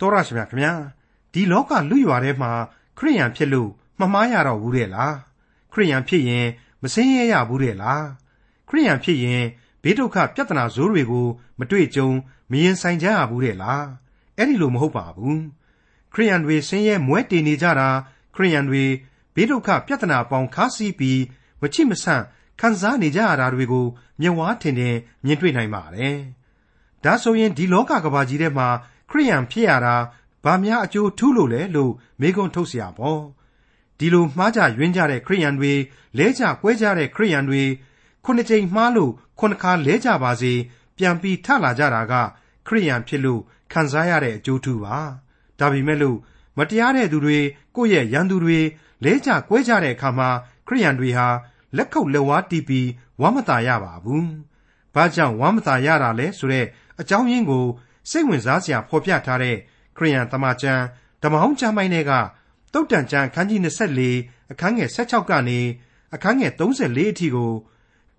တော်ရရှိမြခင်ဗျာဒီလောကလူရွာထဲမှာခရိယန်ဖြစ်လို့မမှားရတော့ဘူးတဲ့လားခရိယန်ဖြစ်ရင်မစင်းရဲရဘူးတဲ့လားခရိယန်ဖြစ်ရင်ဘေးဒုက္ခပြဿနာဇိုးတွေကိုမတွေ့ကြုံမရင်ဆိုင်ကြရဘူးတဲ့လားအဲ့ဒီလိုမဟုတ်ပါဘူးခရိယန်တွေဆင်းရဲမွဲတေနေကြတာခရိယန်တွေဘေးဒုက္ခပြဿနာပေါင်းခါးစီးပြီးမချိမဆန့်ခံစားနေကြရတာတွေကိုမျက်ဝါးထင်ထင်မြင်တွေ့နိုင်ပါတယ်ဒါဆိုရင်ဒီလောကကဘာကြီးထဲမှာ ခရိယန်ဖြစ်ရတာဘာများအကျိုးထူးလို့လဲလို့မေးခွန်းထုတ်เสียပေါ့ဒီလိုမှားကြယွင်းကြတဲ့ခရိယန်တွေလဲကြကွဲကြတဲ့ခရိယန်တွေခုနှစ်ကြိမ်မှားလို့ခုနှစ်ခါလဲကြပါစေပြန်ပြီးထလာကြတာက ခရိယန်ဖြစ်လို့ခံစားရတဲ့အကျိုးထူးပါဒါပေမဲ့လို့မတရားတဲ့သူတွေကိုယ့်ရဲ့ရန်သူတွေလဲကြကွဲကြတဲ့အခါမှာခရိယန်တွေဟာလက်ခုပ်လက်ဝါးတီးပြီးဝမ်းမသာရပါဘူး။ဘာကြောင့်ဝမ်းမသာရတာလဲဆိုတဲ့အကြောင်းရင်းကို စိတ်ဝင်စားစရာဖော်ပြထားတဲ့ခရိယန်တမန်ကျမ်းဓမ္မဟောင်းကျမ်းပိုင်းတွေကတုတ်တန်ကျမ်းအခန်းကြီး24အခန်းငယ်16ကနေအခန်းငယ်34အထိကို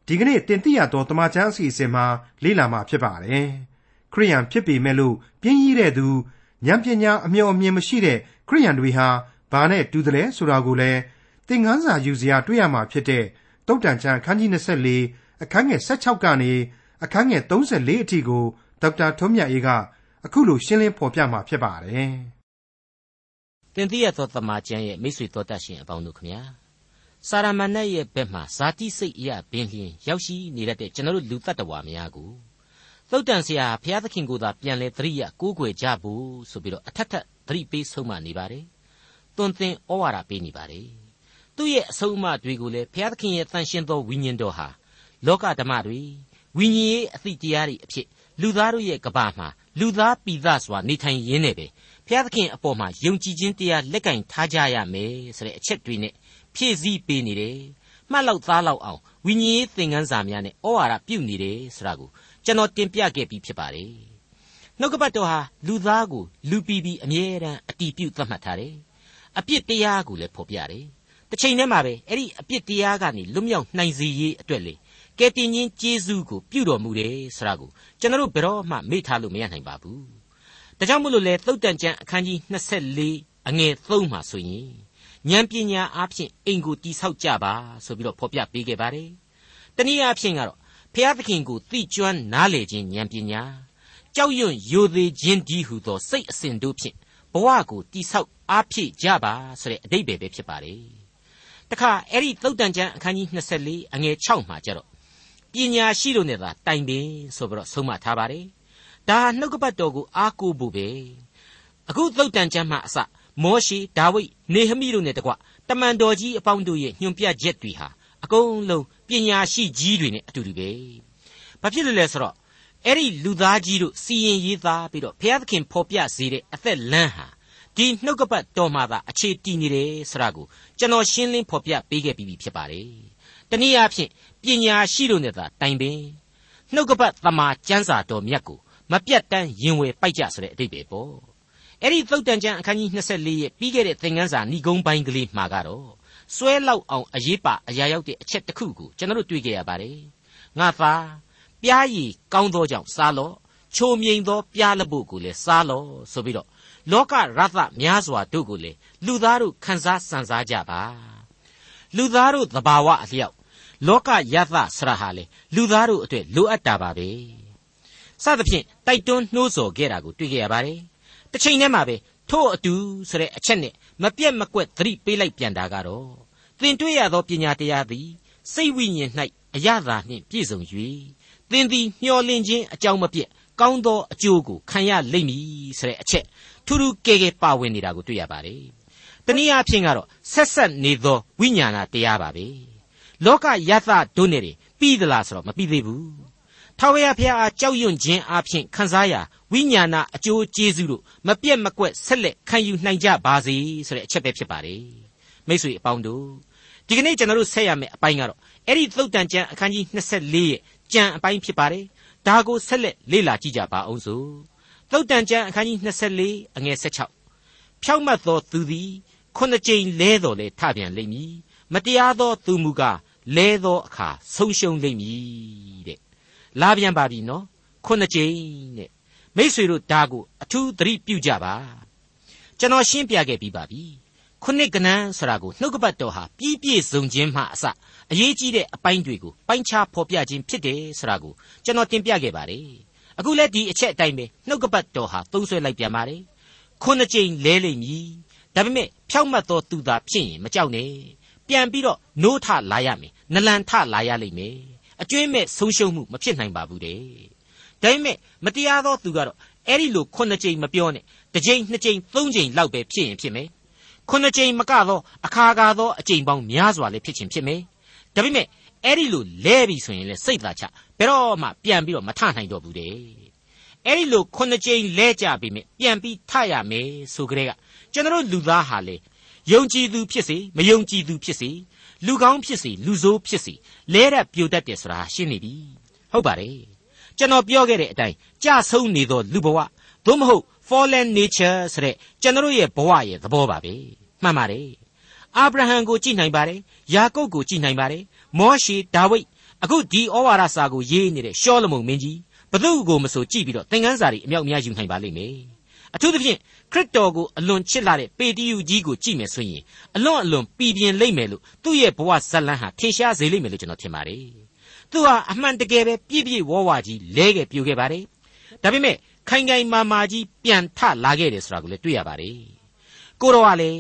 ဒီကနေ့တင်ပြရသောတမန်ကျမ်းအစီအစဉ်မှာလေ့လာမှာဖြစ်ပါတယ်။ခရိယန်ဖြစ်ပေမဲ့လို့ပြင်းကြီးတဲ့သူဉာဏ်ပညာအမျှော်အမြင်မရှိတဲ့ခရိယန်တွေဟာဘာနဲ့တူတယ်လဲဆိုတာကိုလည်းသင်ခန်းစာယူစရာတွေ့ရမှာဖြစ်တဲ့တုတ်တန်ချံအခန်းကြီး24အခန်းငယ်16ကနေအခန်းငယ်34အထိကို ဒေါက်တာထွန်းမြတ်အေးကအခုလိုရှင်းလင်းဖော်ပြမှာဖြစ်ပါတယ်။တင်တိရသောတမန်ကျမ်းရဲ့မိတ်ဆွေတော်တတ်ရှင်အပေါင်းတို့ခမညာစာရမဏေရဲ့ဘက်မှာဇာတိစိတ်အရာဘင်းလျင်ရောက်ရှိနေတတ်တဲ့ကျွန်တော်တို့လူတ attva များကိုသုတ်တန်ဆရာဘုရားသခင်ကိုသာပြန်လဲသတိရကိုးကွယ်ကြဖို့ဆိုပြီးတော့အထက်ထက်သတိပေးဆုံးမနေပါတယ်။တွင်သင်ဩဝါဒပေးနေပါတယ်။သူ့ရဲ့အဆုံးအမတွေကိုလည်းဘုရားသခင်ရဲ့တန်ရှင်းသောဝိညာဉ်တော်ဟာလောကဓမ္မတွေဝိညာဉ်ရေးအသည့်တရားတွေအဖြစ် လူသားတို့ရဲ့ကဘာမှာလူသားပိသစွာနေထိုင်ရင်းနဲ့ပဲဘုရားသခင်အပေါ်မှာယုံကြည်ခြင်းတရားလက်ကင်ထားကြရမယ်ဆိုတဲ့အချက်တွေနဲ့ဖြည့်ဆည်းပေးနေတယ်။မှတ်လောက်သားလောက်အောင်ဝိညာဉ်ရေးသင်ခန်းစာများနဲ့ဩဝါဒပြုနေတယ်ဆိုတာကိုကျွန်တော်တင်ပြခဲ့ပြီးဖြစ်ပါတယ်။နှုတ်ကပတ်တော်ဟာလူသားကိုလူပီပီအမြဲတမ်းအတီးပြုတ်သတ်မှတ်ထားတယ်။အပြစ်တရားကိုလည်းဖော်ပြတယ်။တစ်ချိန်တည်းမှာပဲအဲ့ဒီအပြစ်တရားကနေလွတ်မြောက်နိုင်စေရေးအတွက်လေ ကယ်တင်ရှင်ကျေးဇူးကိုပြုတော်မူတယ်ဆိုတာကိုကျွန်တော်တို့ဘယ်တော့မှမေ့ထားလို့မရနိုင်ပါဘူး။ဒါကြောင့်မို့လို့လေသုတ်တန်ကျမ်းအခန်းကြီး24အငယ်3မှာဆိုရင်ဉာဏ်ပညာအားဖြင့်အိမ်ကိုတိဆောက်ကြပါဆိုပြီးတော့ဖော်ပြပေးခဲ့ပါတယ်။တနည်းအားဖြင့်ကတော့ဖျားသခင်ကိုသိကျွမ်းနားလေခြင်းဉာဏ်ပညာကြောက်ရွံ့ယိုသေးခြင်းဒီဟုသောစိတ်အစဉ်တို့ဖြင့်ဘဝကိုတိဆောက်အားဖြည့်ကြပါဆိုတဲ့အတိတ်ပဲဖြစ်ပါတယ်။တခါအဲ့ဒီသုတ်တန်ကျမ်းအခန်းကြီး24အငယ်6မှာကျတော့ ပညာရှိလို့နဲ့သာတိုင်ပင်ဆိုပြီးတော့ဆုံးမထားပါတယ်။ဒါနှုတ်ကပတ်တော်ကိုအားကိုးဖို့ပဲ။အခုသုတ်တန်ကျမ်းမှာအစမောရှေဒါဝိဒ်နေဟမိတို့နဲ့တကွတမန်တော်ကြီးအပေါင်းတို့ရဲ့ညွှန်ပြချက်တွေဟာအကုန်လုံးပညာရှိကြီးတွေနဲ့အတူတူပဲ။ဘာဖြစ်လို့လဲဆိုတော့အဲ့ဒီလူသားကြီးတို့စီရင်ရေးသားပြီးတော့ဘုရားသခင်ဖော်ပြစေတဲ့အသက်လမ်းဟာဒီနှုတ်ကပတ်တော်မှာသာအခြေတည်နေတယ်ဆိုတာကိုကျွန်တော်ရှင်းလင်းဖော်ပြပေးခဲ့ပြီးဖြစ်ပါတယ်။တနည်းအားဖြင့် ပညာရှိတို့နဲ့သာတိုင်ပင်နှုတ်ကပတ်သမာကျမ်းစာတော်မြတ်ကိုမပြတ်တမ်းရင်ဝယ်ပိုက်ကြဆိုတဲ့အတိတ်ပဲပေါ့အဲ့ဒီသုတ်တန်ကျမ်းအခန်းကြီး24ရဲ့ပြီးခဲ့တဲ့သင်ခန်းစာဏိဂုံးပိုင်းကလေးမှာကတော့စွဲလောက်အောင်အရေးပါအရာရောက်တဲ့အချက်တစ်ခုကိုကျွန်တော်တို့တွေ့ကြရပါတယ်ငါသာပြားရည်ကောင်းသောကြောင့်စားလော့ချိုမြိန်သောပြားလပုတ်ကိုလည်းစားလော့ဆိုပြီးတော့လောကရသများစွာတို့ကိုလည်းလူသားတို့ခန်းစားစံစားကြပါလူသားတို့သဘာဝအလျောက် လောကယသဆရာဟာလေလူသားတို့အတွက်လိုအပ်တာပါပဲစသဖြင့်တိုက်တွန်းနှိုးဆော်ခဲ့တာကိုတွေ့ကြရပါတယ်တစ်ချိန်တည်းမှာပဲထို့အတူဆိုတဲ့အချက်နဲ့မပြတ်မကွက်သတိပေးလိုက်ပြန်တာကတော့သင်တွေ့ရသောပညာတရားသည်စိတ်ဝိညာဉ်၌အရသာနှင့်ပြည့်စုံ၍သင်သည်မျှော်လင့်ခြင်းအကြောင်းမပြည့်ကောင်းသောအကျိုးကိုခံရလိမ့်မည်ဆိုတဲ့အချက်ထူးထူးကဲကဲပါဝင်နေတာကိုတွေ့ရပါတယ်။တနည်းအားဖြင့်ကတော့ဆက်ဆက်နေသောဝိညာဏတရားပါပဲ။ လောကယသဒုနေတွေပြီးသလားဆိုတော့မပြီးသေးဘူး။ထာဝရဘုရားအားကြောက်ရွံ့ခြင်းအပြင်ခံစားရဝိညာဏအကျိုးကျေးဇူးတို့မပြတ်မကွက်ဆက်လက်ခံယူနိုင်ကြပါစေဆိုတဲ့အချက်ပဲဖြစ်ပါတယ်မိတ်ဆွေအပေါင်းတို့ဒီကနေ့ကျွန်တော်တို့ဆက်ရမယ့်အပိုင်းကတော့အဲ့ဒီသုတ်တန်ကျမ်းအခန်းကြီး24ရဲ့ကျမ်းအပိုင်းဖြစ်ပါတယ်ဒါကိုဆက်လက်လေ့လာကြည့်ကြပါအောင်စို့သုတ်တန်ကျမ်းအခန်းကြီး24အငယ်16ဖြောက်မတ်သောသူသည်ခုနှစ်ကြိမ်လဲတော်လဲထပြန်လိမ့်မည်မတရားသောသူမူကား လဲသောအခါဆုံးရှုံးလိမ့်မည်တဲ့လာပြန်ပါပြီနော်ခုနှစ်ကြိမ်တဲ့မိษွေတို့ဒါကိုအထူးသတိပြုကြပါကျွန်တော်ရှင်းပြခဲ့ပြီးပါပြီခုနှစ်ကနန်းဆိုတာကိုနှုတ်ကပတ်တော်ဟာပြည့်ပြည့်စုံခြင်းမှအစအရေးကြီးတဲ့အပိုင်းတွေကိုပိုင်းခြားဖော်ပြခြင်းဖြစ်တယ်ဆိုတာကိုကျွန်တော်တင်ပြခဲ့ပါတယ်အခုလည်းဒီအချက်အတိုင်းပဲနှုတ်ကပတ်တော်ဟာသုံးဆွဲလိုက်ပြန်ပါတယ်ခုနှစ်ကြိမ်လဲလိမ့်မည်ဒါပေမဲ့ဖြောက်မှတ်သောသူသာဖြစ်ရင်မကြောက်နဲ့ ပြန်ပြီးတော့နိုးထလာရမယ်နလန်ထလာရလိမ့်မယ်အကျွင်းမဲ့ဆုံးရှုံးမှုမဖြစ်နိုင်ပါဘူးတဲ့ဒါပေမဲ့မတရားသောသူကတော့အဲ့ဒီလိုခုနှစ်ကြိမ်မပြောနဲ့တစ်ကြိမ်နှစ်ကြိမ်သုံးကြိမ်လောက်ပဲဖြစ်ရင်ဖြစ်မယ်ခုနှစ်ကြိမ်မကတော့အခါကာသောအကြိမ်ပေါင်းများစွာလည်းဖြစ်ခြင်းဖြစ်မယ်ဒါပေမဲ့အဲ့ဒီလိုလဲပြီဆိုရင်လေစိတ်သာချဘယ်တော့မှပြန်ပြီးတော့မထနိုင်တော့ဘူးတဲ့အဲ့ဒီလိုခုနှစ်ကြိမ်လဲကြပြီမြပြန်ပြီးထရမယ်ဆိုကြတဲ့ကကျွန်တော်လူသားဟာလေ ယုံကြည်သူဖြစ်စေမယုံကြည်သူဖြစ်စေလူကောင်းဖြစ်စေလူဆိုးဖြစ်စေလဲရပြိုတတ်တယ်ဆိုတာရှင်းနေပြီဟုတ်ပါတယ်ကျွန်တော်ပြောခဲ့တဲ့အတိုင်းကြဆုံးနေသောလူဘဝသို့မဟုတ် fallen nature ဆိုတဲ့ကျွန်တော်ရဲ့ဘဝရဲ့သဘောပါပဲမှန်ပါတယ်အာဗြဟံကိုကြည့်နိုင်ပါတယ်ယာကုပ်ကိုကြည့်နိုင်ပါတယ်မောရှေဒါဝိဒ်အခုဒီဩဝါဒစာကိုရေးနေတဲ့ရှောလမုန်မင်းကြီးဘသူ့ကိုမဆိုကြည့်ပြီးတော့သင်ခန်းစာတွေအမြောက်အများယူနိုင်ပါလိမ့်မယ် အထူးသဖြင့်ခရစ်တော်ကိုအလွန်ချစ်လာတဲ့ပေတရုကြီးကိုကြည့်မယ်ဆိုရင်အလွန်အလွန်ပြည်ပြင်းလိမ့်မယ်လို့သူ့ရဲ့ဘဝဇတ်လန်းဟာထင်ရှားစေလိမ့်မယ်လို့ကျွန်တော်ထင်ပါတယ်သူဟာအမှန်တကယ်ပဲပြည့်ပြည့်ဝဝကြီးလဲခဲ့ပြိုခဲ့ပါတယ်ဒါပေမဲ့ခိုင်ခိုင်မာမာကြီးပြန်ထလာခဲ့တယ်ဆိုတာကိုလည်းတွေ့ရပါတယ်ကိုတော်ကလေ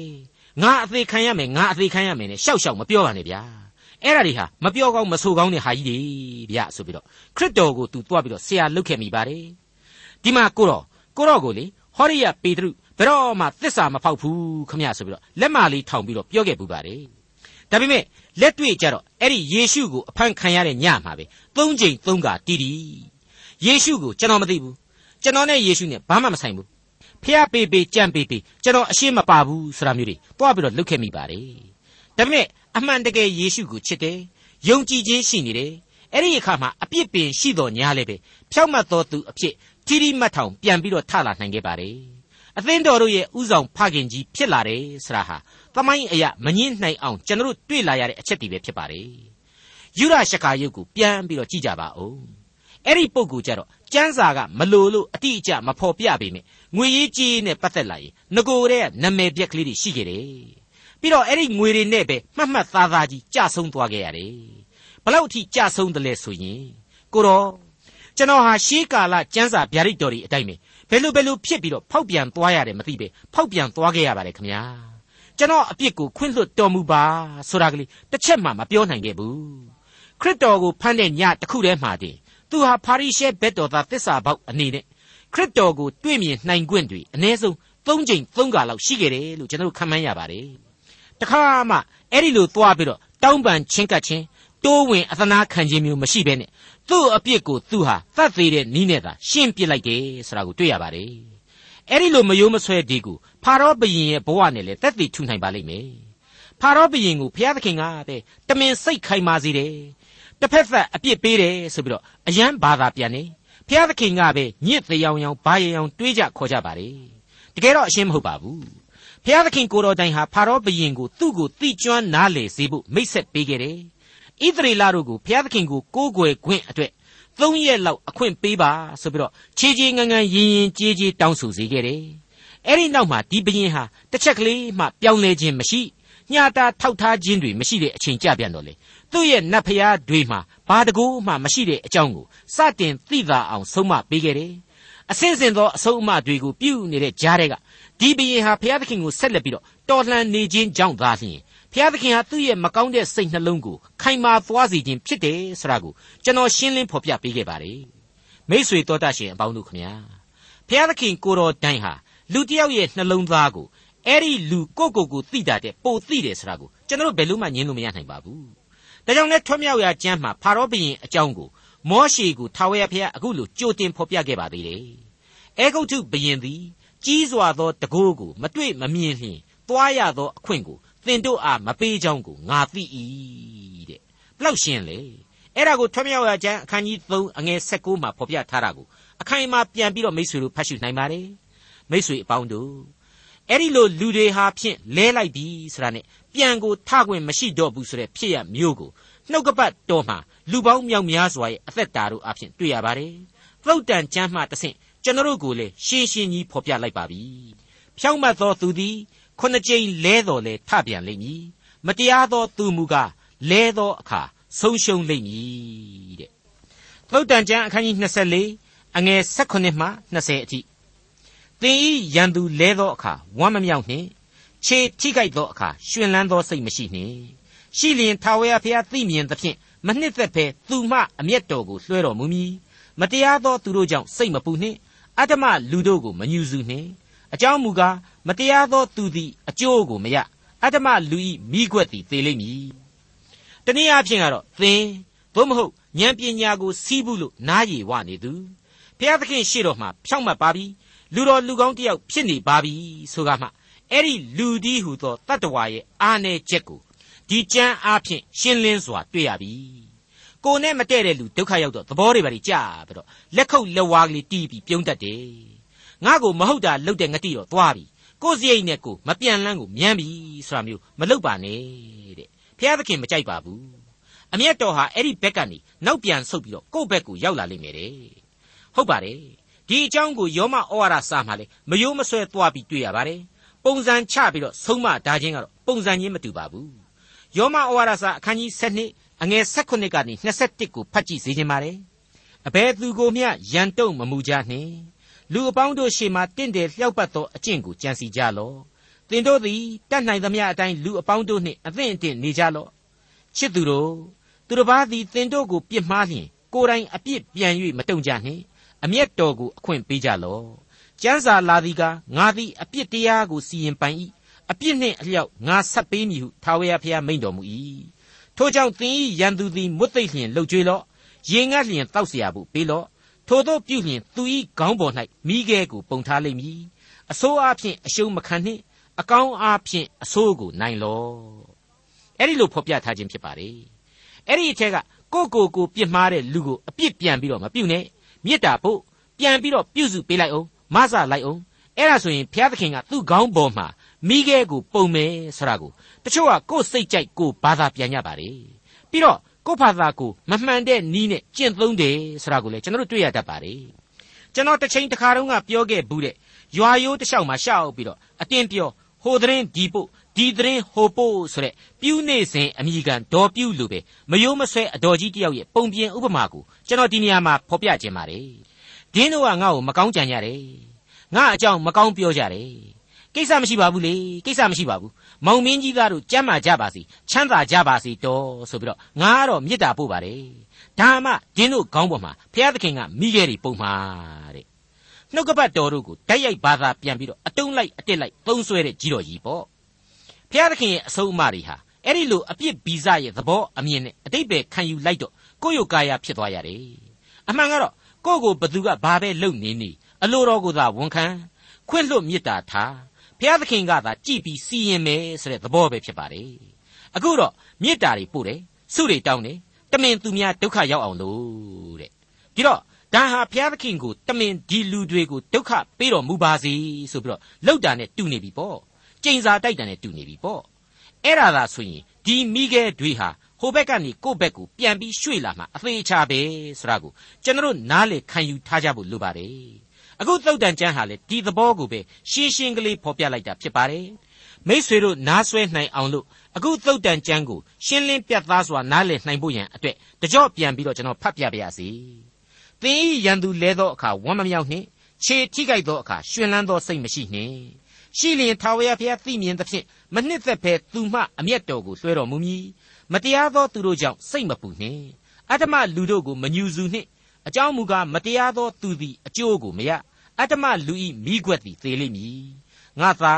ငါအသေးခံရမယ်ငါအသေးခံရမယ်နဲ့ရှောက်ရှောက်မပြောပါနဲ့ဗျာအဲ့ဒါတွေဟာမပြောကောင်းမဆိုကောင်းတဲ့ဟာကြီးတွေဗျာဆိုပြီးတော့ခရစ်တော်ကိုသူတွားပြီးတော့ဆရာလုတ်ခဲ့မိပါတယ်ဒီမှာကိုတော်ကိုတော်ကိုလေ ဟောရိယပေတရုဘယ်တော့မှသစ္စာမဖောက်ဘူးခမရဆိုပြီးတော့လက်မလေးထောင်ပြီးတော့ပြောခဲ့ပူပါတယ်ဒါပေမဲ့လက်တွေ့ကြတော့အဲ့ဒီယေရှုကိုအဖန်ခံရတဲ့ညမှာပဲသုံးချိန်သုံးခါတီးတီးယေရှုကိုကျွန်တော်မသိဘူးကျွန်တော်နဲ့ယေရှုနဲ့ဘာမှမဆိုင်ဘူးဖះပေပေကြံပေပေကျွန်တော်အရှင်းမပါဘူးဆိုတာမျိုးတွေတွားပြီးတော့လုတ်ခဲ့မိပါတယ်ဒါပေမဲ့အမှန်တကယ်ယေရှုကိုချစ်တယ်ယုံကြည်ခြင်းရှိနေတယ်အဲ့ဒီအခါမှာအပြစ်ပင်ရှိတော်ညာလည်းပဲဖြောက်မှတ်တော်သူအဖြစ် ထီရီမတ်ထောင်ပြန်ပြီးတော့ထလာနိုင်ခဲ့ပါတယ်အသင်းတော်တို့ရဲ့ဥဆောင်ဖခင်ကြီးဖြစ်လာတယ်ဆိုတာဟာသမိုင်းအရာမငင်းနိုင်အောင်ကျွန်တော်တို့တွေ့လာရတဲ့အချက်တွေပဲဖြစ်ပါတယ်ယူရရှကာယုတ်ကိုပြန်ပြီးတော့ကြည့်ကြပါဦးအဲ့ဒီပုံကိုကြတော့ကျမ်းစာကမလိုလို့အတိအကျမဖော်ပြပေမဲ့ငွေရေးကြေးနဲ့ပတ်သက်လာရင်ငကိုတဲ့နာမည်ပြက်ကလေးတွေရှိခဲ့တယ်ပြီးတော့အဲ့ဒီငွေတွေနဲ့ပဲမှတ်မှတ်သားသားကြီးကြဆုံးသွားခဲ့ရတယ်ဘလောက်အထိကြဆုံးတယ်လဲဆိုရင်ကိုတော့ ကျွန်တော်ဟာရှေးကာလကျမ်းစာဗျာဒိတ်တော်တွေအတိုင်းပဲဘယ်လိုဘယ်လိုဖြစ်ပြီးတော့ဖောက်ပြန်သွားရတယ်မသိပဲဖောက်ပြန်သွားခဲ့ရပါတယ်ခင်ဗျာကျွန်တော်အပြစ်ကိုခွင့်လွှတ်တော်မူပါဆိုတာကလေးတစ်ချက်မှမပြောနိုင်ခဲ့ဘူးခရစ်တော်ကိုဖမ်းတဲ့ညတစ်ခုတည်းမှတည်းသူဟာဖာရိရှဲဘက်တော်သားသစ္စာပေါက်အနေနဲ့ခရစ်တော်ကိုတွေ့မြင်နိုင်ခွင့်တွေအ ਨੇ ဆုံး၃ချိန်၃ခါလောက်ရှိခဲ့တယ်လို့ကျွန်တော်ခံမှန်းရပါတယ်တခါမှအဲ့ဒီလိုသွားပြီးတော့တောင်းပန်ချင်းကပ်ချင်းတိုးဝင်အသနာခံခြင်းမျိုးမရှိဘဲနဲ့ သူ့အပြစ်ကိုသူဟာသတ်သေးတဲ့နီးနဲ့သာရှင်းပစ်လိုက်တယ်ဆိုတာကိုတွေ့ရပါတယ်အဲ့ဒီလိုမယိုးမဆွဲဒီကိုဖာရောဘုရင်ရဲ့ဘဝနဲ့လည်းတက်တည်ထူနိုင်ပါလိမ့်မယ်ဖာရောဘုရင်ကိုဘုရားသခင်ကတဲ့တမင်စိတ်ခိုင်မာစေတယ်တစ်ဖက်သက်အပြစ်ပေးတယ်ဆိုပြီးတော့အယံဘာသာပြန်နေဘုရားသခင်ကပဲညစ်တရားရောင်ဘာရရောင်တွေးကြခေါ်ကြပါလေတကယ်တော့အရှင်းမဟုတ်ပါဘူးဘုရားသခင်ကိုတော်တိုင်ဟာဖာရောဘုရင်ကိုသူ့ကိုတိကျွမ်းနားလေစေဖို့မိတ်ဆက်ပေးခဲ့တယ် ဣသရေလတို့ကိုဘုရားသခင်ကိုကိုးကွယ်ခွင့်အတွက်သုံးရက်လောက်အခွင့်ပေးပါဆိုပြီးတော့ခြေခြေငန်းငန်းရင်ရင်ကြေးကြေးတောင်းဆိုစေခဲ့တယ်အဲ့ဒီနောက်မှာဒီဘုရင်ဟာတစ်ချက်ကလေးမှပြောင်းလဲခြင်းမရှိညှာတာထောက်ထားခြင်းတွေမရှိတဲ့အချိန်ကြပြန်တော့လေသူ့ရဲ့နတ်ဖျားတွေမှာဘာတကူမှမရှိတဲ့အကြောင်းကိုစတင်သိသာအောင်ဆုံးမပေးခဲ့တယ်။အစင်စင်သောအဆုံးအမတွေကိုပြုနေတဲ့ကြားတဲ့ကဒီဘရင်ဟာဘုရားသခင်ကိုဆက်လက်ပြီးတော့တော်လှန်နေခြင်းကြောင့်သာလျှင် ဘုရားသခင်ဟာသူ့ရဲ့မကောင်းတဲ့စိတ်နှလုံးကိုခိုင်မာသွားစေခြင်းဖြစ်တယ်ဆိုတာကိုကျွန်တော်ရှင်းလင်းဖော်ပြပေးခဲ့ပါတယ်။မိษွေတော်တတ်ရှင်အပေါင်းတို့ခမညာဘုရားသခင်ကိုတော်တိုင်ဟာလူတစ်ယောက်ရဲ့နှလုံးသားကိုအဲ့ဒီလူကိုကိုကိုသိတာတဲ့ပိုသိတယ်ဆိုတာကိုကျွန်တော်တို့ဘယ်လို့မှညင်းလို့မရနိုင်ပါဘူး။ဒါကြောင့်လည်းထွတ်မြောက်ရာကျမ်းမှာဖာရောဘုရင်အကြောင်းကိုမောရှေကိုထာဝရဘုရားအခုလိုကြိုတင်ဖော်ပြခဲ့ပါသေးတယ်။အဲဂုတ်ထုဘုရင်သည်ကြီးစွာသောတကိုးကိုမတွေ့မမြင်လျင်သွားရသောအခွင့်ကို သင်တို့အားမပေးကြောင်းကိုငါသိ၏တဲ့။ဘလောက်ရှင်းလေ။အဲ့ဒါကိုထွတ်မြောက်ရာကျမ်းအခန်းကြီး3အငယ်16မှာဖော်ပြထားတာကိုအခိုင်အမာပြန်ပြီးတော့မိတ်ဆွေတို့ဖတ်ရှုနိုင်ပါတယ်။မိတ်ဆွေအပေါင်းတို့အဲ့ဒီလိုလူတွေဟာဖြင့်လဲလိုက်ပြီဆိုတာနဲ့ပြန်ကိုထခွင့်မရှိတော့ဘူးဆိုတဲ့ဖြစ်ရမျိုးကိုနှုတ်ကပတ်တော်မှာလူပေါင်းမြောက်များစွာရဲ့အသက်တာတို့အဖြစ်တွေ့ရပါတယ်။သုတ်တန်ကျမ်းမှတဆင့်ကျွန်တော်တို့ကိုလည်းရှင်းရှင်းကြီးဖော်ပြလိုက်ပါပြီဖြောင့်မတ်သောသူသည် ခုနှစ်ကြိမ်လဲတော်လဲထပြန်လိမ့်မည်မတရားသောသူမူကားလဲသောအခါဆုံးရှုံးလိမ့်မည်တဲ့သုတ်တန်ကျမ်းအခန်းကြီး24အငယ်16မှ20အထိသင်ဤရန်သူလဲသောအခါဝမ်းမမြောက်နှင့်ခြေထိခိုက်သောအခါရှင်လန်းသောစိတ်မရှိနှင့်ရှိလျင်ထာဝရဘုရားသိမြင်သဖြင့်မနှစ်သက်ဘဲသူမှအမျက်တော်ကိုလွှဲတော်မူမည်မတရားသောသူတို့ကြောင့်စိတ်မပူနှင့်အတ္တမလူတို့ကိုမညှူစုနှင့် အကြောင်းမူကားမတရားသောသူသည်အကျိုးကိုမရအတ္တမလူဤမိခွက်သည်သေလိမ့်မည်တနည်းအားဖြင့်ကတော့သင်သို့မဟုတ်ဉာဏ်ပညာကိုစီးဘူးလို့နားရည်ဝနေသူဘုရားသခင်ရှေ့တော်မှာဖြောင့်မတ်ပါပြီလူတော်လူကောင်းတယောက်ဖြစ်နေပါပြီဆိုကမှအဲ့ဒီလူဒီဟုသောတတ္တဝါရဲ့အာနယ်ချက်ကိုဒီကြမ်းအားဖြင့်ရှင်းလင်းစွာတွေ့ရပြီကိုနဲ့မတည့်တဲ့လူဒုက္ခရောက်တော့သဘောတွေပါကြာပြီးတော့လက်ခုပ်လက်ဝါးကလေးတီးပြီးပြုံးတတ်တယ် ငါ့ကိုမဟုတ်တာလုပ်တဲ့ငတိတော့သွားပြီကိုစရိတ်နဲ့ကိုမပြန်လန်းကိုမြန်းပြီဆိုတာမျိုးမလုပ်ပါနဲ့တဲ့ဘုရားသခင်မကြိုက်ပါဘူးအမျက်တော်ဟာအဲ့ဒီဘက်ကနေနောက်ပြန်ဆုတ်ပြီးတော့ကိုယ့်ဘက်ကိုရောက်လာလိမ့်မယ်တဲ့ဟုတ်ပါတယ်ဒီအကြောင်းကိုယောမဩဝါဒစာမှာလေမယိုးမဆွဲသွားပြီးတွေ့ရပါတယ်ပုံစံချပြီးတော့ဆုံးမဒါချင်းကတော့ပုံစံချင်းမတူပါဘူးယောမဩဝါဒစာအခန်းကြီး7အငယ်16ကနေ21ကိုဖတ်ကြည့်စေချင်ပါတယ်အဘယ်သူကိုမျှရန်တုံမမူကြနှင့် လူအပေါင်းတို့ရှေ့မှတင့်တယ်လျှောက်ပတ်သောအကျင့်ကိုကြံစီကြလော့သင်တို့သည်တတ်နိုင်သမျှအတိုင်းလူအပေါင်းတို့နှင့်အသင့်အတင့်နေကြလော့ချစ်သူတို့သူတစ်ပါးသည်သင်တို့ကိုပြစ်မှားလျင်ကိုယ်တိုင်အပြစ်ပြန်၍မတုံ့ကြနှင့်အမျက်တော်ကိုအခွင့်ပေးကြလော့ကျမ်းစာလာသည်ကငါသည်အပြစ်တရားကိုစီရင်ပိုင်၏အပြစ်နှင့်အလျောက်ငါဆက်ပေးမည်ဟုထာဝရဘုရားမိန့်တော်မူ၏ထို့ကြောင့်သင်၏ရန်သူသည်မွတ်သိပ်လျင်လှုပ်ကြွေးလော့ရေငတ်လျင်တောက်เสียဖို့ပေးလော့ ထိုတို့ပြုလျင်သူ၏ခေါင်းပေါ်၌မိခဲကိုပုံထားလိမ့်မည်အဆိုးအားဖြင့်အရှုံးမခံနှင့်အကောင်းအားဖြင့်အဆိုးကိုနိုင်လော့အဲ့ဒီလိုဖော်ပြထားခြင်းဖြစ်ပါတယ်အဲ့ဒီအထက်ကကိုကိုကိုပြစ်မှားတဲ့လူကိုအပြစ်ပြန်ပြီးတော့မပြုတ်နဲ့မေတ္တာပို့ပြန်ပြီးတော့ပြုစုပေးလိုက်အောင်မဆလိုက်အောင်အဲ့ဒါဆိုရင်ဘုရားသခင်ကသူ့ခေါင်းပေါ်မှာမိခဲကိုပုံမယ်ဆိုတာကိုတချို့ကကိုယ်စိတ်ကြိုက်ကိုဘာသာပြန်ကြပါတယ်ပြီးတော့ ကိုယ့်ဘာသာကိုမမှန်တဲ့နီးနဲ့ကျင့်သုံးတယ်ဆိုတာကိုလည်းကျွန်တော်တို့တွေ့ရတတ်ပါတယ်ကျွန်တော်တစ်ချိန်တစ်ခါတုန်းကပြောခဲ့ဘူးတဲ့ရွာရိုးတစ်လျှောက်မှာရှောက်ပြီးတော့အတင်းပြောဟိုသတင်းဒီပို့ဒီသတင်းဟိုပို့ဆိုတဲ့ပြူးနေစဉ်အမိကန်ဒေါ်ပြူးလိုပဲမယိုးမဆွဲအတော်ကြီးတယောက်ရဲ့ပုံပြင်ဥပမာကိုကျွန်တော်ဒီနေရာမှာဖော်ပြခြင်းပါတယ်ဒင်းတို့ကငါ့ကိုမကောင်းကြံကြတယ်ငါအကြောင်းမကောင်းပြောကြတယ် ကိစ္စမရှိပါဘူးလေကိစ္စမရှိပါဘူးမောင်မင်းကြီးသားတို့ကြမ်းမာကြပါစေချမ်းသာကြပါစေတော်ဆိုပြီးတော့ငါကတော့မေတ္တာပို့ပါတယ်ဒါမှဒင်းတို့ခေါင်းပေါ်မှာဘုရားသခင်ကမိခဲ့တွေပုံမှာတဲ့နှုတ်ကပတ်တော်တို့ကိုတိုက်ရိုက်ဘာသာပြန်ပြီးတော့အတုံးလိုက်အတက်လိုက်သုံးဆွဲတဲ့ကြီးတော်ကြီးပေါ့ဘုရားသခင်ရဲ့အဆုံးအမတွေဟာအဲ့ဒီလိုအပြစ်ဗီဇရဲ့သဘောအမြင်နဲ့အတိတ်ပဲခံယူလိုက်တော့ကိုယ့်ရုပ်ကာယဖြစ်သွားရတယ်အမှန်ကတော့ကိုယ့်ကိုဘသူကဘာပဲလုပ်နေနေအလိုတော်ကိုသာဝန်ခံခွင့်လွတ်မေတ္တာထား ဘုရားသခင်ကသာကြည်ပြီးစီရင်မယ်ဆိုတဲ့သဘောပဲဖြစ်ပါတယ်အခုတော့မေတ္တာတွေပို့တယ်ဆုတွေတောင်းတယ်တမင်သူများဒုက္ခရောက်အောင်လို့တဲ့ဒီတော့ဒါဟာဘုရားသခင်ကိုတမင်ဒီလူတွေကိုဒုက္ခပေးတော်မူပါစေဆိုပြီးတော့လောက်တာနဲ့တူနေပြီပေါ့ကျိန်စာတိုက်တာနဲ့တူနေပြီပေါ့အဲ့ဒါသာဆိုရင်ဒီမိခဲတွေဟာဟိုဘက်ကနေကိုယ့်ဘက်ကိုပြန်ပြီးရွှေ့လာမှအသေးချာပဲဆိုတာကိုကျွန်တော်နားလေခံယူထားကြဖို့လိုပါတယ် အခုသုတ်တန်ကျမ်းဟာလေဒီသဘောကိုပဲရှင်းရှင်းကလေးဖော်ပြလိုက်တာဖြစ်ပါတယ်မိษွေတို့နားဆွဲနိုင်အောင်လို့အခုသုတ်တန်ကျမ်းကိုရှင်းလင်းပြတ်သားစွာနားလည်နိုင်ဖို့ရန်အတွက်တကြော့ပြန်ပြီးတော့ကျွန်တော်ဖတ်ပြပါရစေသင်ဤရန်သူလဲသောအခါဝမ်းမမြောက်နှင့်ခြေထိကြိုက်သောအခါရှင်လန်းသောစိတ်မရှိနှင့်ရှိလျင်ထာဝရဘုရားသိမြင်သဖြင့်မနှစ်သက်ဘဲသူမှအမျက်တော်ကိုလွှဲတော်မူမည်မတရားသောသူတို့ကြောင့်စိတ်မပူနှင့်အတ္တမလူတို့ကိုမညူစုနှင့်အကြောင်းမူကားမတရားသောသူသည်အကျိုးကိုမရ အတ္တမလူဤမိခွက်သည်သေလိမ့်မည်ငါသာ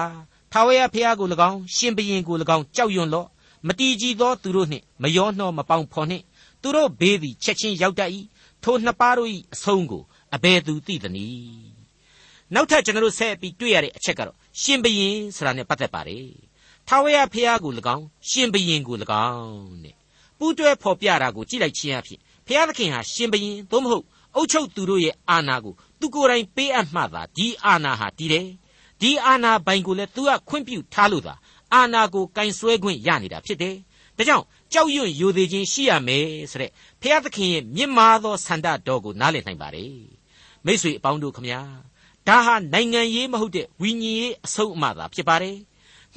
ထာဝရဘုရားကို၎င်းရှင်ဘုရင်ကို၎င်းကြောက်ရွံ့လော့မတီးကြည်သောသူတို့နှင့်မယောနှောမပေါင်းဖော်နှင့်သူတို့ဘေးသည်ချက်ချင်းရောက်တတ်၏ထိုနှစ်ပါးတို့၏အဆုံးကိုအဘယ်သူသိသနည်းနောက်ထပ်ကျွန်တော်တို့ဆက်ပြီးတွေ့ရတဲ့အချက်ကတော့ရှင်ဘုရင်ဆိုတာနဲ့ပတ်သက်ပါတယ်ထာဝရဘုရားကို၎င်းရှင်ဘုရင်ကို၎င်းတဲ့ပူးတွဲဖော်ပြတာကိုကြည့်လိုက်ခြင်းအဖြစ်ဘုရားသခင်ဟာရှင်ဘုရင်သို့မဟုတ် အုပ်ချုပ်သူတို့ရဲ့အာဏာကိုသူကိုယ်တိုင်ပေးအပ်မှသာဒီအာဏာဟာတည်တယ်ဒီအာဏာပိုင်ကိုလည်းသူကခွင့်ပြုထားလို့သာအာဏာကိုကင်ဆွဲခွင့်ရနေတာဖြစ်တယ်ဒါကြောင့်ကြောက်ရွံ့ယိုသေးခြင်းရှိရမယ်ဆိုတဲ့ဘုရားသခင်ရဲ့မြင့်မားသောဆန္ဒတော်ကိုနားလည်နိုင်ပါတယ်မိတ်ဆွေအပေါင်းတို့ခမညာဒါဟာနိုင်ငံရေးမဟုတ်တဲ့ဝိညာဉ်ရေးအဆုံးအမသာဖြစ်ပါတယ်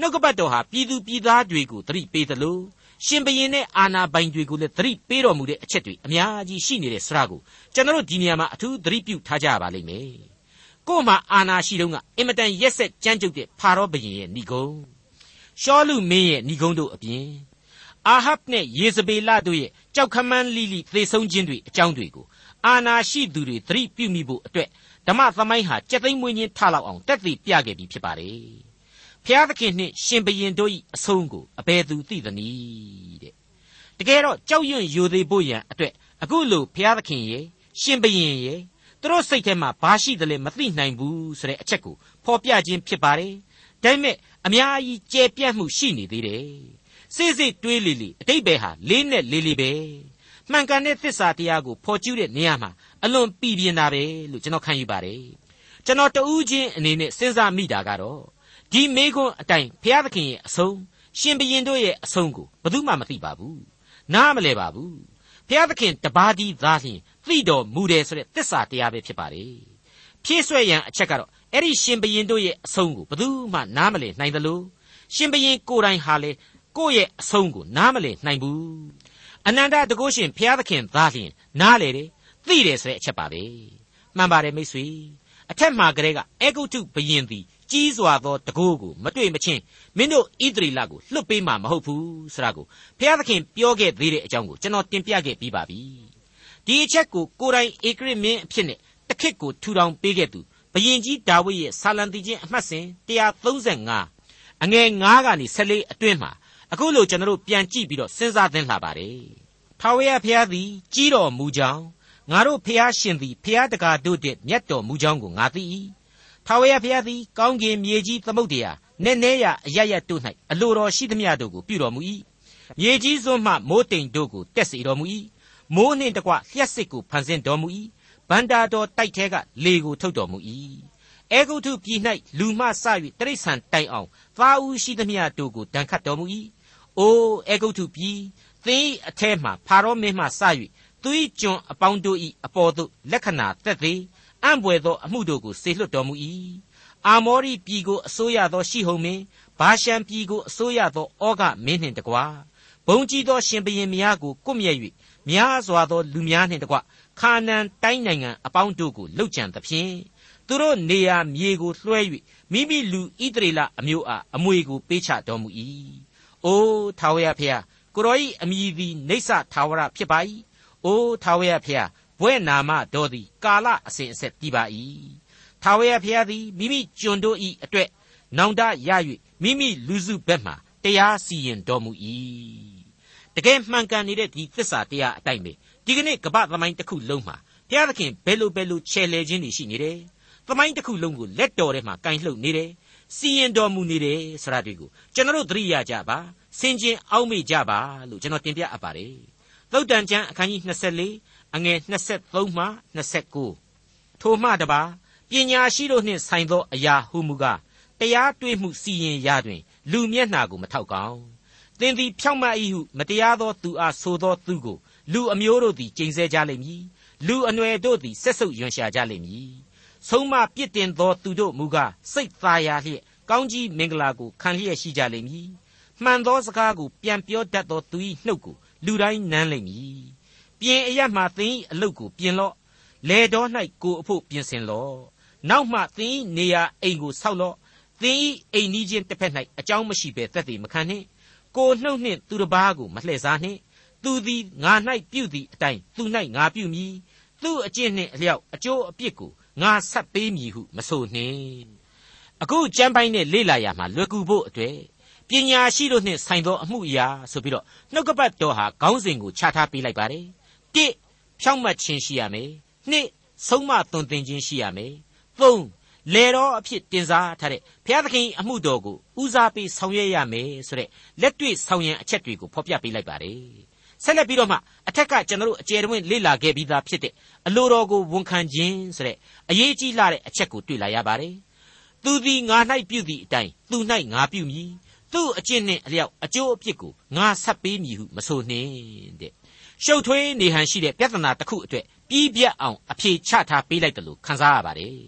နှုတ်ကပတ်တော်ဟာပြည်သူပြည်သားတွေကိုသတိပေးသလို ရှင်ဘရင်နဲ့အာနာပိုင်တွေကိုလည်းသတိပေးတော်မူတဲ့အချက်တွေအများကြီးရှိနေတဲ့စရာကိုကျွန်တော်ဒီနေရာမှာအထူးသတိပြုထားကြပါလိမ့်မယ်ကို့မှာအာနာရှိတုန်းကအင်မတန်ရက်ဆက်ကြမ်းကြုတ်တဲ့ဖာရောဘရင်ရဲ့ဏိဂုံးရှောလူမင်းရဲ့ဏိဂုံးတို့အပြင်အာဟပ်နဲ့ယေဇဗေလတို့ရဲ့ကြောက်ခမန်းလိလိသေဆုံးခြင်းတွေအကြောင်းတွေကိုအာနာရှိသူတွေသတိပြုမိဖို့အတွက်ဓမ္မသမိုင်းဟာကြက်သိမ်းမွေးခြင်းထလောက်အောင်တက်သေးပြခဲ့ပြီဖြစ်ပါတယ် ဖျားသခင်နှင့်ရှင်ဘရင်တို့၏အဆုံးကိုအဘယ်သူသိသနည်းတဲ့တကယ်တော့ကြောက်ရွံ့ယိုသေးဖို့ရန်အတွက်အခုလိုဖျားသခင်ရဲ့ရှင်ဘရင်ရဲ့သူတို့စိတ်ထဲမှာဘာရှိသလဲမသိနိုင်ဘူးဆိုတဲ့အချက်ကိုဖော်ပြခြင်းဖြစ်ပါတယ်ဒါပေမဲ့အများကြီးကြဲပြန့်မှုရှိနေသေးတယ်စိစိတွေးလေလေအတိတ်ပဲဟာလေးနဲ့လေးလေးပဲမှန်ကန်တဲ့သစ္စာတရားကိုဖော်ကျူးတဲ့နေရာမှာအလွန်ပြည်ပြင်းတာပဲလို့ကျွန်တော်ခံယူပါတယ်ကျွန်တော်တူးချင်းအနေနဲ့စဉ်းစားမိတာကတော့ ဒီမေခွန်းအတိုင်းဘုရားသခင်ရဲ့အဆုံးရှင်ဘရင်တို့ရဲ့အဆုံးကိုဘယ်သူမှမသိပါဘူးနားမလဲပါဘူးဘုရားသခင်တပါးဒီသားလျှင်သိတော်မူတယ်ဆိုတဲ့သစ္စာတရားပဲဖြစ်ပါတယ်ဖြည့်ဆွဲရန်အချက်ကတော့အဲ့ဒီရှင်ဘရင်တို့ရဲ့အဆုံးကိုဘယ်သူမှနားမလဲနိုင်သလိုရှင်ဘရင်ကိုယ်တိုင်ဟာလေကိုယ့်ရဲ့အဆုံးကိုနားမလဲနိုင်ဘူးအနန္တတကုရှင်ဘုရားသခင်သားလျှင်နားလေတယ်သိတယ်ဆိုတဲ့အချက်ပါပဲမှန်ပါတယ်မိတ်ဆွေအထက်မှာကလေးကအေဂုတ်တုဘယင်သည် ကြီးစွာသောတကိုးကိုမတွေ့မချင်းမင်းတို့ဣသရေလကိုလွတ်ပေးမှာမဟုတ်ဘူးဆိုတာကိုဘုရားသခင်ပြောခဲ့သေးတဲ့အကြောင်းကိုကျွန်တော်တင်ပြခဲ့ပြီးပါပြီဒီအချက်ကိုကိုယ်တိုင်ဧကရစ်မင်းအဖြစ်နဲ့တခစ်ကိုထူထောင်ပေးခဲ့သူဘယင်ကြီးဒါဝိဒ်ရဲ့ဆာလံတီချင်းအမှတ်စဉ်135အငယ်9ကနေ14အတွင်းမှာအခုလိုကျွန်တော်တို့ပြန်ကြည့်ပြီးတော့စဉ်းစားသင်လာပါတယ်ထာဝရဘုရားသည်ကြီးတော်မူကြောင်းငါတို့ဖျားရှင်သည်ဖျားတကာတို့တဲ့မြတ်တော်မူကြောင်းကိုငါသိ၏ ထာဝရဘုရားသည်ကောင်းကင်မြေကြီးသမုတ်တရားနည်းနည်းရအရရတို့၌အလိုတော်ရှိသမျှတို့ကိုပြုတော်မူ၏မြေကြီးစွန်းမှမိုးတိမ်တို့ကိုတက်စေတော်မူ၏မိုးနှင့်တကွလျှက်စစ်ကိုဖန်ဆင်းတော်မူ၏ဗန္တာတော်တိုက်ထဲကလေကိုထုတ်တော်မူ၏အေဂုတ်ထုပြည်၌လူမှစ၍တိရစ္ဆာန်တိုင်အောင်သားဦးရှိသမျှတို့ကိုတန်ခတ်တော်မူ၏အိုးအေဂုတ်ထုပြည်သင်၏အထဲမှဖာရောမင်းမှစ၍သူ၏ကျွန်အပေါင်းတို့၏အပေါ်သို့လက္ခဏာသက်သေး အံ့ဘွယ်သောအမှုတို့ကိုစေလွှတ်တော်မူ၏အာမောရိပြည်ကိုအစိုးရသောရှိဟုန်မင်းဘာရှန်ပြည်ကိုအစိုးရသောဩဃမင်းနှင့်တကွာဘုံကြီးသောရှင်ဘရင်များကိုကွပ်မျက်၍များစွာသောလူများနှင့်တကွခါနန်တိုင်းနိုင်ငံအပေါင်းတို့ကိုလှုပ်ကြံသဖြင့်သူတို့နေရာမြေကိုလွှဲ၍မိမိလူဣတရေလအမျိုးအားအမွေကိုပေးချတော်မူ၏အိုးထာဝရဖျားကိုရောဤအမိသည်နေဆထာဝရဖြစ်ပါ၏အိုးထာဝရဖျား ဘွဲ့နာမတော်သည်ကာလအစဉ်အဆက်တည်ပါ၏ထာဝရဘုရားသည်မိမိကျွန်တို့၏အတွက်နောင်တရ၍မိမိလူစုဘက်မှတရားစီရင်တော်မူ၏တကယ်မှန်ကန်နေတဲ့ဒီသစ္စာတရားအတိုင်းပဲဒီကနေ့ကပ္ပသမိုင်းတစ်ခုလုံးမှာဘုရားသခင်ဘယ်လိုဘယ်လိုခြေလှယ်ခြင်းတွေရှိနေတယ်သမိုင်းတစ်ခုလုံးကိုလက်တော်ထဲမှာကင်လှုပ်နေတယ်စီရင်တော်မူနေတယ်ဆိုတာတွေကိုကျွန်တော်တို့သတိရကြပါစင်ကျင်အောက်မေ့ကြပါလို့ကျွန်တော်တင်ပြအပ်ပါတယ်သုတ်တန်ကျမ်းအခန်းကြီး24 အငယ်23မှ29ထိုမှတပါပညာရှိတို့နှင့်ဆိုင်သောအရာဟုမူကားတရားတွေ့မှုစီရင်ရာတွင် လူမျက်နှာကိုမထောက်ကောင်းသင်သည်ဖြောင့်မတ်၏ဟုမတရားသောသူအားဆိုသောသူကိုလူအမျိုးတို့သည်ကျိန်ဆဲကြလိမ့်မည်လူအနွယ်တို့သည်ဆက်ဆုပ်ယွန်ရှာကြလိမ့်မည်ဆုံးမပြစ်တင်သောသူတို့မူကားစိတ်သာယာလျက်ကောင်းကြီးမင်္ဂလာကိုခံလျက်ရှိကြလိမ့်မည်မှန်သောစကားကိုပြန်ပြောတတ်သောသူ၏နှုတ်ကိုလူတိုင်းနမ်းလိမ့်မည် ပြင်အရမှသင်၏အလုတ်ကိုပြင်လော့လေတော်၌ကိုအဖို့ပြင်ဆင်လော့နောက်မှသင်၏နေရာအိမ်ကိုဆောက်လော့သင်၏အိမ်နီးချင်းတစ်ဖက်၌အကြောင်းမရှိဘဲသက်သေမခံနှင့်ကိုနှုတ်နှင့်သူတစ်ပါးကိုမလှည့်စားနှင့်သူသည်ငါ၌ပြုသည်အတိုင်းသူ၌ငါပြုမည်သူ့အကျင့်နှင့်အလျောက်အကျိုးအပြစ်ကိုငါဆက်ပေးမည်ဟုမဆိုနှင့်အခုကျမ်းပိုင်းနဲ့လေ့လာရမှာလွယ်ကူဖို့အတွက်ပညာရှိတို့နှင့်ဆိုင်သောအမှုအရာဆိုပြီးတော့နှုတ်ကပတ်တော်ဟာခေါင်းစဉ်ကိုခြားထားပေးလိုက်ပါတယ်။ ၁ဖြောင့်မတ်ခြင်းရှိရမယ်။၂ဆုံးမသွန်သင်ခြင်းရှိရမယ်။၃လေတော်အဖြစ်တင်စားထားတဲ့ဘုရားသခင်အမှုတော်ကိုဦးစားပေးဆောင်ရွက်ရမယ်ဆိုတဲ့လက်တွေ့ဆောင်ရန်အချက်တွေကိုဖော်ပြပေးလိုက်ပါတယ်။ဆက်လက်ပြီးတော့မှအထက်ကကျွန်တော်တို့အကျယ်တွင်လေ့လာခဲ့ပြီးသားဖြစ်တဲ့အလိုတော်ကိုဝန်ခံခြင်းဆိုတဲ့အရေးကြီးလာတဲ့အချက်ကိုတွေ့လာရပါတယ်။သူသည်ငါ၌ပြုသည့်အတိုင်းသူ၌ငါပြုမည်သူ့အကျင့်နှင့်အလျောက်အကျိုးအပြစ်ကိုငါဆက်ပေးမည်ဟုမဆိုနှင့်တဲ့ ရှုပ်ထွေးနေဟန်ရှိတဲ့ပြဿနာတစ်ခုအတွက်ပြီးပြတ်အောင်အဖြေချထားပေးလိုက်တယ်လို့ခန်းစားရပါတယ်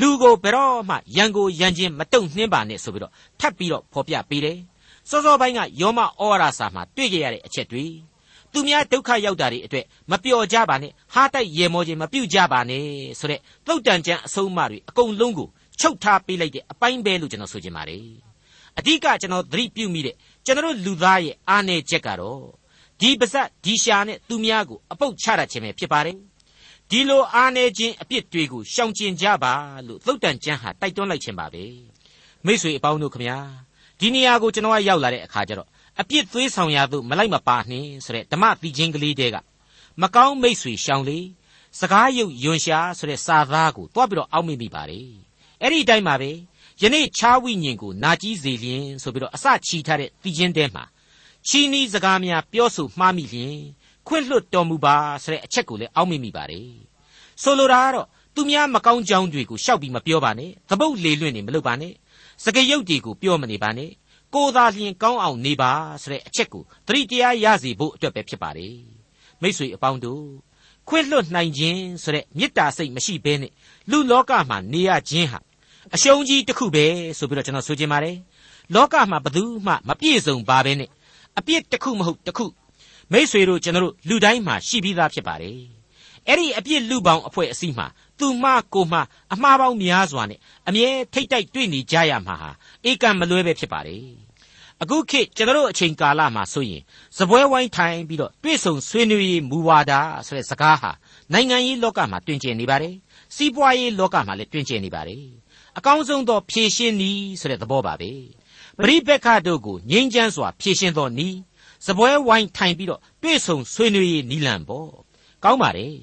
လူကိုဘယ်တော့မှရန်ကိုရန်ချင်းမတုံနှင်းပါနဲ့ဆိုပြီးတော့ထပ်ပြီးတော့ဖော်ပြပေးတယ်စောစောပိုင်းကယောမဩဝါဒစာမှာတွေ့ကြရတဲ့အချက်တွေသူများဒုက္ခရောက်တာတွေအတွက်မပျော်ကြပါနဲ့ဟားတိုက်ရေမောခြင်းမပြုတ်ကြပါနဲ့ဆိုတဲ့သုတ်တန်ကျမ်းအဆုံးအမတွေအကုန်လုံးကိုချုပ်ထားပေးလိုက်တဲ့အပိုင်းပဲလို့ကျွန်တော်ဆိုချင်ပါတယ်အဓိကကျွန်တော်သတိပြုမိတဲ့ကျွန်တော်လူသားရဲ့အားနည်းချက်ကတော့ ဒီပါဇက်ဒီရှာနဲ့သူများကိုအပုတ်ချရခြင်းပဲဖြစ်ပါတယ်ဒီလိုအားနည်းခြင်းအပြစ်တွေကိုရှောင်ကျဉ်ကြပါလို့သုတ်တန်ကျမ်းဟာတိုက်တွန်းလိုက်ခြင်းပါပဲမိတ်ဆွေအပေါင်းတို့ခမညာဒီနေရာကိုကျွန်တော်ကရောက်လာတဲ့အခါကျတော့အပြစ်သွေးဆောင်ရသို့မလိုက်မပါနှင်းဆိုတဲ့ဓမ္မသီချင်းကလေးတဲကမကောင်းမိတ်ဆွေရှောင်လေစကားရုပ်ယွန်ရှာဆိုတဲ့စာသားကိုတွားပြီးတော့အောက်မေ့မိပါတယ်အဲ့ဒီအတိုင်းပါပဲယနေ့ခြားဝိညာဉ်ကိုနာကြည့်စေလျင်ဆိုပြီးတော့အစချီထားတဲ့သီချင်းတဲမှာ ချီနီးစကားများပြောဆိုမှားမိလျင်ခွင့်လွတ်တော်မူပါဆိုတဲ့အချက်ကိုလည်းအောက်မေ့မိပါတယ်ဆိုလိုတာကတော့သူများမကောင်းကြောင်းတွေကိုရှောက်ပြီးမပြောပါနဲ့သပုတ်လေလွင့်နေမလုပ်ပါနဲ့စကရုပ်တွေကိုပြောမနေပါနဲ့ကိုသာလျင်ကောင်းအောင်နေပါဆိုတဲ့အချက်ကိုသတိတရားရစေဖို့အတွက်ပဲဖြစ်ပါတယ်မိษွေအပေါင်းတို့ခွင့်လွတ်နိုင်ခြင်းဆိုတဲ့မေတ္တာစိတ်မရှိဘဲနဲ့လူလောကမှာနေရခြင်းဟာအရှုံးကြီးတစ်ခုပဲဆိုပြီးတော့ကျွန်တော်ဆိုချင်ပါတယ်လောကမှာဘယ်သူမှမပြည့်စုံပါဘဲနဲ့ အပြစ်တစ်ခုမဟုတ်တစ်ခုမိษွေတို့ကျွန်တော်တို့လူတိုင်းမှာရှိပြီးသားဖြစ်ပါတယ်အဲ့ဒီအပြစ်လူပေါင်းအဖွဲ့အစည်းမှာသူမကိုမအမှားပေါင်းများစွာနဲ့အမြဲထိတ်တိုက်တွေ့နေကြရမှာဟာဧကံမလွဲပဲဖြစ်ပါတယ်အခုခေတ်ကျွန်တော်အချိန်ကာလမှာဆိုရင်စပွဲဝိုင်းထိုင်ပြီးတော့တွေ့ဆုံဆွေးနွေးရေးမူဝါဒဆိုတဲ့စကားဟာနိုင်ငံရေးလောကမှာတွင်ကျယ်နေပါတယ်စီးပွားရေးလောကမှာလည်းတွင်ကျယ်နေပါတယ်အကောင်းဆုံးသောဖြည့်ရှင်းနည်းဆိုတဲ့သဘောပါပဲ ပရိပက္ခတို့ကိုငြိမ်းချမ်းစွာဖြည့်ရှင်းသောနည်းစပွဲဝိုင်းထိုင်ပြီးတော့တွေ့ဆုံဆွေးနွေးရေးနီလန်ပေါ့ကောင်းပါတယ်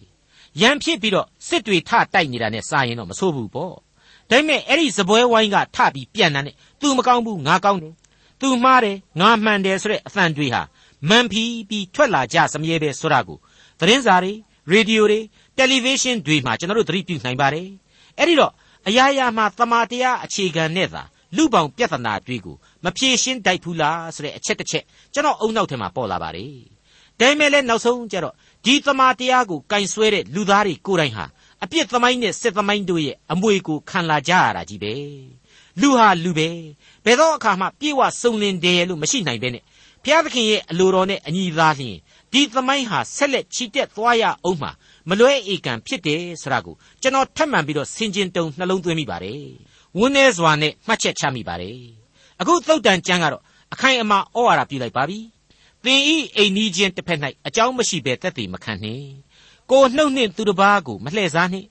ရန်ဖြစ်ပြီးတော့စစ်တွေထတိုက်နေတာနဲ့စာရင်တော့မဆိုးဘူးပေါ့ဒါပေမဲ့အဲ့ဒီစပွဲဝိုင်းကထပြီးပြန်တာနဲ့သူမကောင်းဘူးငါကောင်းတယ်သူမှားတယ်ငါမှန်တယ်ဆိုတဲ့အသံတွေဟာမန်ဖီပြီးထွက်လာကြစမြဲပဲဆိုတာကိုသတင်းစာတွေရေဒီယိုတွေတယ်လီဗေးရှင်းတွေမှာကျွန်တော်တို့သတိပြုနိုင်ပါတယ်အဲ့ဒီတော့အရာရာမှာတမာတရားအခြေခံနဲ့သာ လူပေါင်းပြဿနာတွေကိုမဖြေရှင်းတိုက်ဘူးလားဆိုတဲ့အချက်တစ်ချက်ကျွန်တော်အုံနောက်ထဲမှာပေါ်လာပါတယ်ဒါပေမဲ့လည်းနောက်ဆုံးကျတော့ဒီတမာတရားကိုကင်ဆွဲတဲ့လူသားတွေကိုယ်တိုင်ဟာအပြစ်သမိုင်းနဲ့စစ်သမိုင်းတို့ရဲ့အမွေကိုခံလာကြရတာကြီးပဲလူဟာလူပဲဘယ်တော့အခါမှပြေဝစုံလင်တယ်လို့မရှိနိုင်ပဲနဲ့ဘုရားသခင်ရဲ့အလိုတော်နဲ့အညီသားလျင်ဒီသမိုင်းဟာဆက်လက်ချီတက်သွားရအောင်မှာမလွဲဧကံဖြစ်တယ်ဆိုတာကိုကျွန်တော်ထပ်မံပြီးတော့ဆင်ခြင်တုံနှလုံးသွင်းမိပါတယ် ဝန်းနေစွာနဲ့မှတ်ချက်ချမိပါတယ်အခုသုတ်တန်ကျမ်းကတော့အခိုင်အမာဩဝါဒပြုလိုက်ပါပြီသင်ဤအိမ်နီးချင်းတစ်ဖက်၌အကြောင်းမရှိဘဲတက်တည်မခံနှင့်ကိုနှုတ်နှင့်သူတစ်ပါးကိုမလှည့်စားနှင့်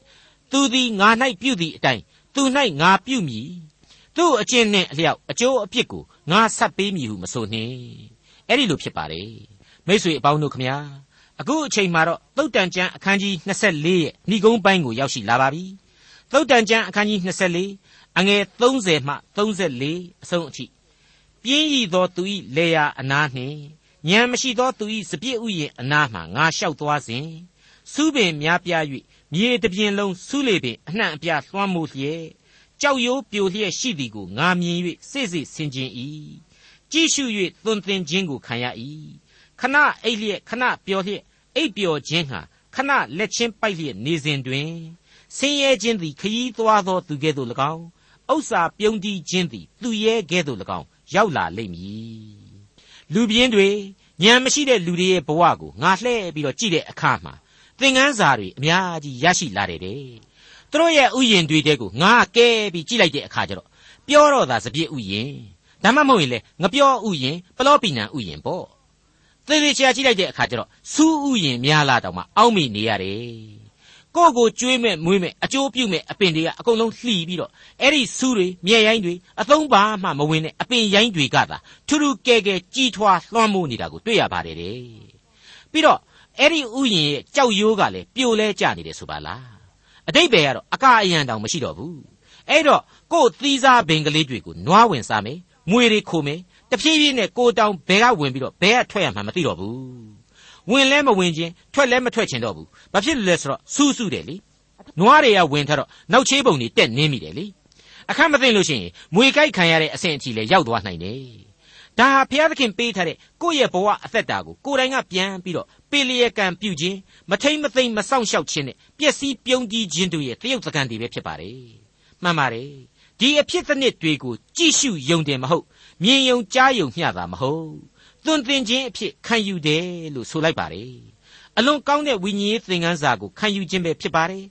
သူသည်ငါ၌ပြုသည့်အတိုင်းသူ၌ငါပြုမည်သူ့အကျင့်နဲ့အလျောက်အကျိုးအပြစ်ကိုငါဆက်ပေးမည်ဟုမဆိုနှင့်အဲ့ဒီလိုဖြစ်ပါတယ်မိ쇠အပေါင်းတို့ခမညာအခုအချိန်မှာတော့သုတ်တန်ကျမ်းအခန်းကြီး24ရဲ့ဏိဂုံးပိုင်းကိုရောက်ရှိလာပါပြီသုတ်တန်ကျမ်းအခန်းကြီး24 အငယ်30မှ34အဆုံးအထိပြင်းရည်သောသူ၏လေယာအနားနှင့်ဉာဏ်မရှိသောသူ၏စပြည့်ဥယျင်အနားမှငါလျှောက်သွားစဉ်စူးပင်များပြား၍မြေတပြင်လုံးစူးလေပင်အနှံ့အပြားလွှမ်းမိုးလျက်ကြောက်ရိုးပြိုလျက်ရှိသည်ကိုငါမြင်၍စိတ်စိတ်ဆင်ခြင်၏ကြည့်ရှု၍သွန်သင်ခြင်းကိုခံရ၏ခဏအိပ်လျက်ခဏပျော်လျက်အိပ်ပျော်ခြင်းဟာခဏလက်ချင်းပိုက်လျက်နေစဉ်တွင်ဆင်းရဲခြင်းသည်ခยีသွားသောသူကဲ့သို့၎င်း ဥစ္စာပြုံးတီးခြင်းသည်သူရဲကဲ့သို့၎င်းရောက်လာလိမ့်မည်လူပြင်းတွေဉာဏ်မရှိတဲ့လူတွေရဲ့ဘဝကိုငါလှည့်ပြီးတော့ကြည့်တဲ့အခါမှာသင်ခန်းစာတွေအများကြီးရရှိလာတယ်တဲ့သူတို့ရဲ့ဥယျင်တွေတဲကိုငါကဲပြီးကြည့်လိုက်တဲ့အခါကျတော့ပြောတော့သာစပြည့်ဥယျင်ဒါမှမဟုတ်ရင်လေငပြောဥယျင်ပလောပီနံဥယျင်ပေါ့သေသေးချာကြည့်လိုက်တဲ့အခါကျတော့စူးဥယျင်များလာတော့မှအောက်မိနေရတယ် ကိုယ့်ကိုကျွေးမဲ့မွေးမဲ့အကျိုးပြုမဲ့အပင်တွေကအကုန်လုံးလှီပြီးတော့အဲ့ဒီဆူးတွေမြဲရိုင်းတွေအသုံးပါမှမဝင်တဲ့အပင်ရိုင်းတွေကသာထူးထူးကဲကဲကြီးထွားလွှမ်းမိုးနေတာကိုတွေ့ရပါတယ်တဲ့ပြီးတော့အဲ့ဒီဥယျင်ရဲ့ကြောက်ရိုးကလည်းပြိုလဲကျနေတယ်ဆိုပါလားအတိတ်ပဲကတော့အကာအယံတောင်မရှိတော့ဘူးအဲ့တော့ကို့သီးစားဘင်ကလေးတွေကိုနွားဝင်စားမယ်မွေတွေခိုမယ်တဖြည်းဖြည်းနဲ့ကိုတောင်ဘဲကဝင်ပြီးတော့ဘဲကထွက်ရမှမသိတော့ဘူး ဝင်လဲမဝင်ခြင်းထွက်လဲမထွက်ခြင်းတော့ဘူးဘာဖြစ်လို့လဲဆိုတော့စူးစူးတယ်လေနွားတွေကဝင်ထတော့နောက်ချေးပုံတွေတက်နင်းမိတယ်လေအခက်မသိလို့ရှိရင်မွေကြိုက်ခံရတဲ့အဆင့်အထိလဲရောက်သွားနိုင်တယ်ဒါဟာဘုရားသခင်ပေးထားတဲ့ကိုယ့်ရဲ့ဘဝအသက်တာကိုကိုယ်တိုင်ကပြန်ပြီးတော့ပေလျက်ကံပြုခြင်းမထိမ့်မသိမ့်မဆောင်ရှောက်ခြင်းနဲ့ပျက်စီးပြုံးတီးခြင်းတို့ရဲ့တရုပ်သကန်တွေပဲဖြစ်ပါတယ်မှန်ပါတယ်ဒီအဖြစ်တစ်နှစ်တွေကိုကြည့်ရှုယုံတယ်မဟုတ်မြင်ယုံကြားယုံမျှတာမဟုတ် သွန်သင်ခြင်းအဖြစ်ခံယူတယ်လို့ဆိုလိုက်ပါတယ်အလွန်ကောင်းတဲ့ဝိညာဉ်ရေးသင်ခန်းစာကိုခံယူခြင်းပဲဖြစ်ပါတယ်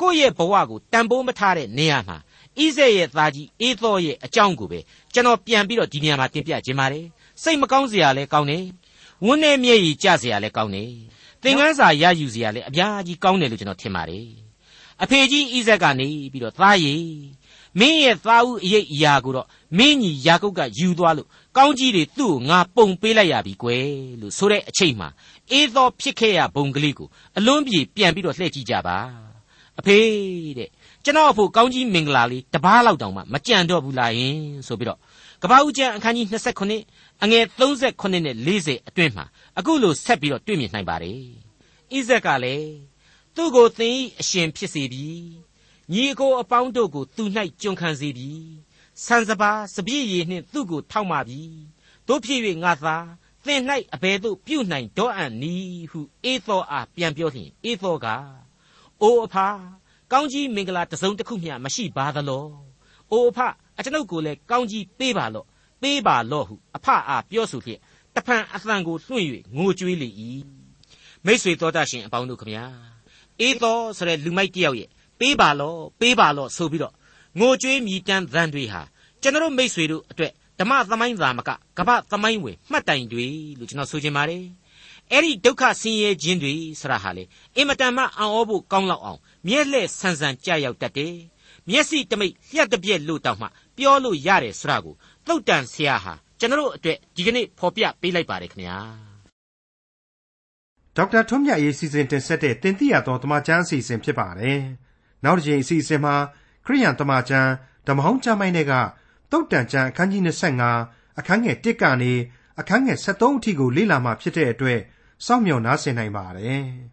ကိုယ့်ရဲ့ဘဝကိုတန်ဖိုးမထားတဲ့နေရာမှာဣဇက်ရဲ့သားကြီးအေသောရဲ့အကြောင်းကိုပဲကျွန်တော်ပြန်ပြီးတော့ဒီနေရာမှာတင်ပြခြင်းပါတယ်စိတ်မကောင်းစရာလည်းကောင်းတယ်ဝန်းနဲ့မျက်ရည်ကျစရာလည်းကောင်းတယ်သင်ခန်းစာရယူစရာလည်းအများကြီးကောင်းတယ်လို့ကျွန်တော်ထင်ပါတယ်အဖေကြီးဣဇက်ကနေပြီးတော့သားရည် မင်းရဲ့သားဦးအရေးအရာကိုတော့မင်းညီယာကုပ်ကယူသွားလို့ကောင်းကြီးတွေသူ့ကိုငါပုံပေးလိုက်ရပြီကွယ်လို့ဆိုတဲ့အချိန်မှာအေးသောဖြစ်ခဲ့ရဘုံကလေးကိုအလွန်ပြေပြန်ပြီးတော့လှည့်ကြည့်ကြပါအဖေတဲ့ကျွန်တော်အဖို့ကောင်းကြီးမင်္ဂလာလေးတပားလောက်တောင်မှမကြံတော့ဘူးလားယင်ဆိုပြီးတော့ကပ္ပဦးကျမ်းအခန်းကြီး29အငယ်38နဲ့40အတွင်းမှာအခုလိုဆက်ပြီးတော့တွေ့မြင်နိုင်ပါတယ်ဣဇက်ကလည်းသူ့ကိုသင်၏အရှင်ဖြစ်စေပြီ ညီအကိုအပေါင်းတို့ကိုသူ၌ကျွန်ခံစေပြီဆန်စပါစပြည့်ရည်နှင့်သူ့ကိုထောက်မှပြီတို့ဖြစ်၍ငါသာသင်၌အဘယ်သို့ပြုနိုင်တော့အံ့နည်းဟုအေသောအားပြန်ပြောလျင်အေသောကအိုအဖာကောင်းကြီးမင်္ဂလာတစုံတစ်ခုမျှမရှိပါသလောအိုအဖအကျွန်ုပ်ကိုလည်းကောင်းကြီးပေးပါလော့ပေးပါလော့ဟုအဖအားပြောဆိုလျက်တဖန်အသံကိုလွှင့်၍ငိုကြွေးလေ၏မိတ်ဆွေတော်တတ်ရှင်အပေါင်းတို့ခမညာအေသောဆိုတဲ့လူမိုက်တယောက်ရဲ့ ပေးပါလော့ပေးပါလော့ဆိုပြီးတော့ငိုကြွေးမြည်တမ်းသံတွေဟာကျွန်တော်မိတ်ဆွေတို့အတွက်ဓမ္မသမိုင်းသာမကကပ္ပသမိုင်းဝင်မှတ်တိုင်တွေလို့ကျွန်တော်ဆိုချင်ပါတယ်အဲ့ဒီဒုက္ခဆင်းရဲခြင်းတွေဆရာဟာလေအင်မတန်မှအံ့ဩဖို့ကောင်းလောက်အောင်မျက်လှည့်ဆန်းဆန်းကြရောက်တတ်တယ်မျက်စိတမိတ်လျှက်တပြက်လို့တောင်မှပြောလို့ရတယ်ဆရာကိုသုတ်တန်ဆရာဟာကျွန်တော်အတွက်ဒီကနေ့ဖော်ပြပေးလိုက်ပါတယ်ခင်ဗျာဒေါက်တာထွန်းမြတ်ရေးစီစဉ်တင်ဆက်တဲ့တင်ပြရသောတမချန်းအစီအစဉ်ဖြစ်ပါတယ် နောက်တစ်ချိန်အစီအစဉ်မှာခရိယန်တမချန်းဓမ္မဟောင်းကျမ်းပိုင်းတွေကတုတ်တန်ချန်းအခန်းကြီး25အခန်းငယ်1ကနေအခန်းငယ်73အထိကိုလေ့လာမှဖြစ်တဲ့အတွက်စောင့်မျှော်နားဆင်နိုင်ပါတယ်။